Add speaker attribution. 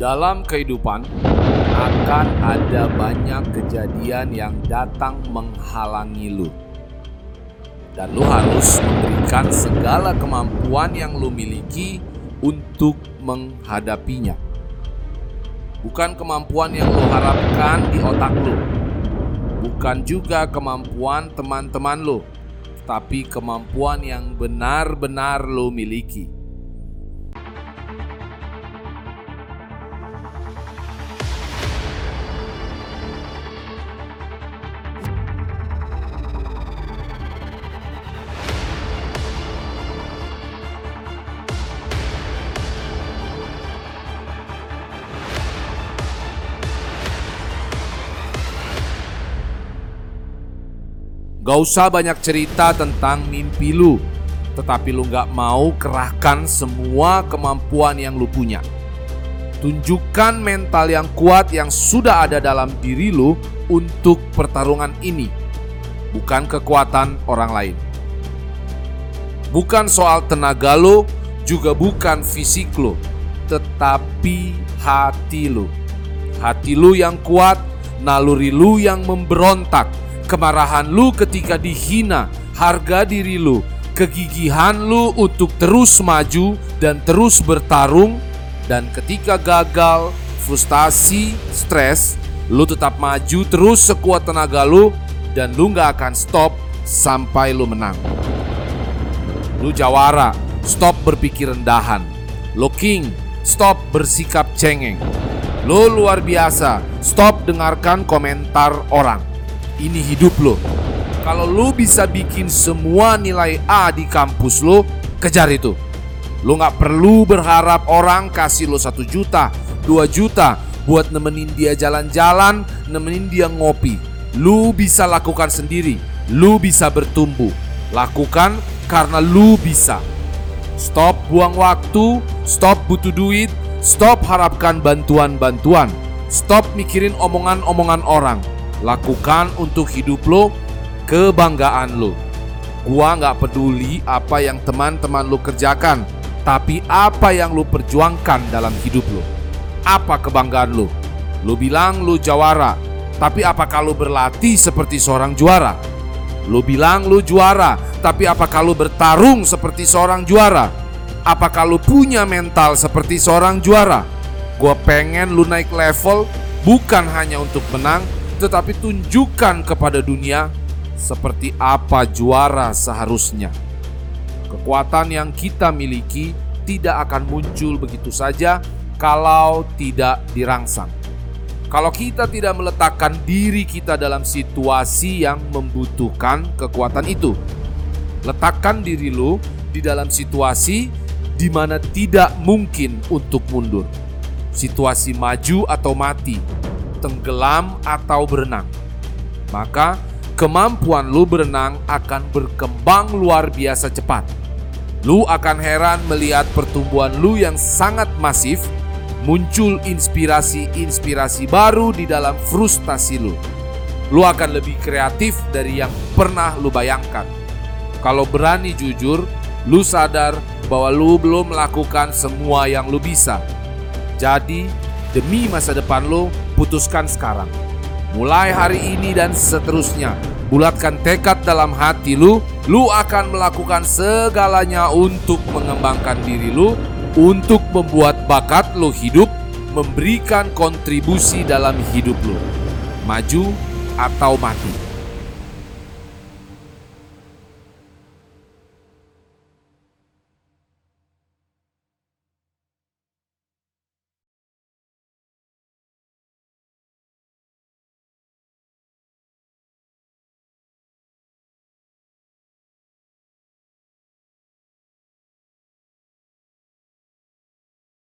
Speaker 1: Dalam kehidupan akan ada banyak kejadian yang datang menghalangi lu. Dan lu harus memberikan segala kemampuan yang lu miliki untuk menghadapinya. Bukan kemampuan yang lu harapkan di otak lu. Bukan juga kemampuan teman-teman lu, tapi kemampuan yang benar-benar lu miliki. Gak usah banyak cerita tentang mimpi lu, tetapi lu gak mau kerahkan semua kemampuan yang lu punya. Tunjukkan mental yang kuat yang sudah ada dalam diri lu untuk pertarungan ini, bukan kekuatan orang lain. Bukan soal tenaga lu, juga bukan fisik lu, tetapi hati lu. Hati lu yang kuat, naluri lu yang memberontak, kemarahan lu ketika dihina, harga diri lu, kegigihan lu untuk terus maju dan terus bertarung, dan ketika gagal, frustasi, stres, lu tetap maju terus sekuat tenaga lu, dan lu gak akan stop sampai lu menang. Lu jawara, stop berpikir rendahan. Lu king, stop bersikap cengeng. Lu luar biasa, stop dengarkan komentar orang ini hidup lo. Kalau lo bisa bikin semua nilai A di kampus lo, kejar itu. Lo nggak perlu berharap orang kasih lo satu juta, dua juta buat nemenin dia jalan-jalan, nemenin dia ngopi. Lu bisa lakukan sendiri, lu bisa bertumbuh. Lakukan karena lu bisa. Stop buang waktu, stop butuh duit, stop harapkan bantuan-bantuan, stop mikirin omongan-omongan orang Lakukan untuk hidup lo kebanggaan lo. Gua nggak peduli apa yang teman-teman lo kerjakan, tapi apa yang lo perjuangkan dalam hidup lo. Apa kebanggaan lo? Lo bilang lo jawara, tapi apakah lo berlatih seperti seorang juara? Lo bilang lo juara, tapi apakah lo bertarung seperti seorang juara? Apakah lo punya mental seperti seorang juara? Gue pengen lu naik level bukan hanya untuk menang, tetapi tunjukkan kepada dunia seperti apa juara seharusnya. Kekuatan yang kita miliki tidak akan muncul begitu saja kalau tidak dirangsang. Kalau kita tidak meletakkan diri kita dalam situasi yang membutuhkan kekuatan itu, letakkan diri lu di dalam situasi di mana tidak mungkin untuk mundur. Situasi maju atau mati, tenggelam atau berenang. Maka kemampuan lu berenang akan berkembang luar biasa cepat. Lu akan heran melihat pertumbuhan lu yang sangat masif, muncul inspirasi-inspirasi baru di dalam frustasi lu. Lu akan lebih kreatif dari yang pernah lu bayangkan. Kalau berani jujur, lu sadar bahwa lu belum melakukan semua yang lu bisa. Jadi, demi masa depan lu, putuskan sekarang. Mulai hari ini dan seterusnya, bulatkan tekad dalam hati lu, lu akan melakukan segalanya untuk mengembangkan diri lu, untuk membuat bakat lu hidup, memberikan kontribusi dalam hidup lu. Maju atau mati.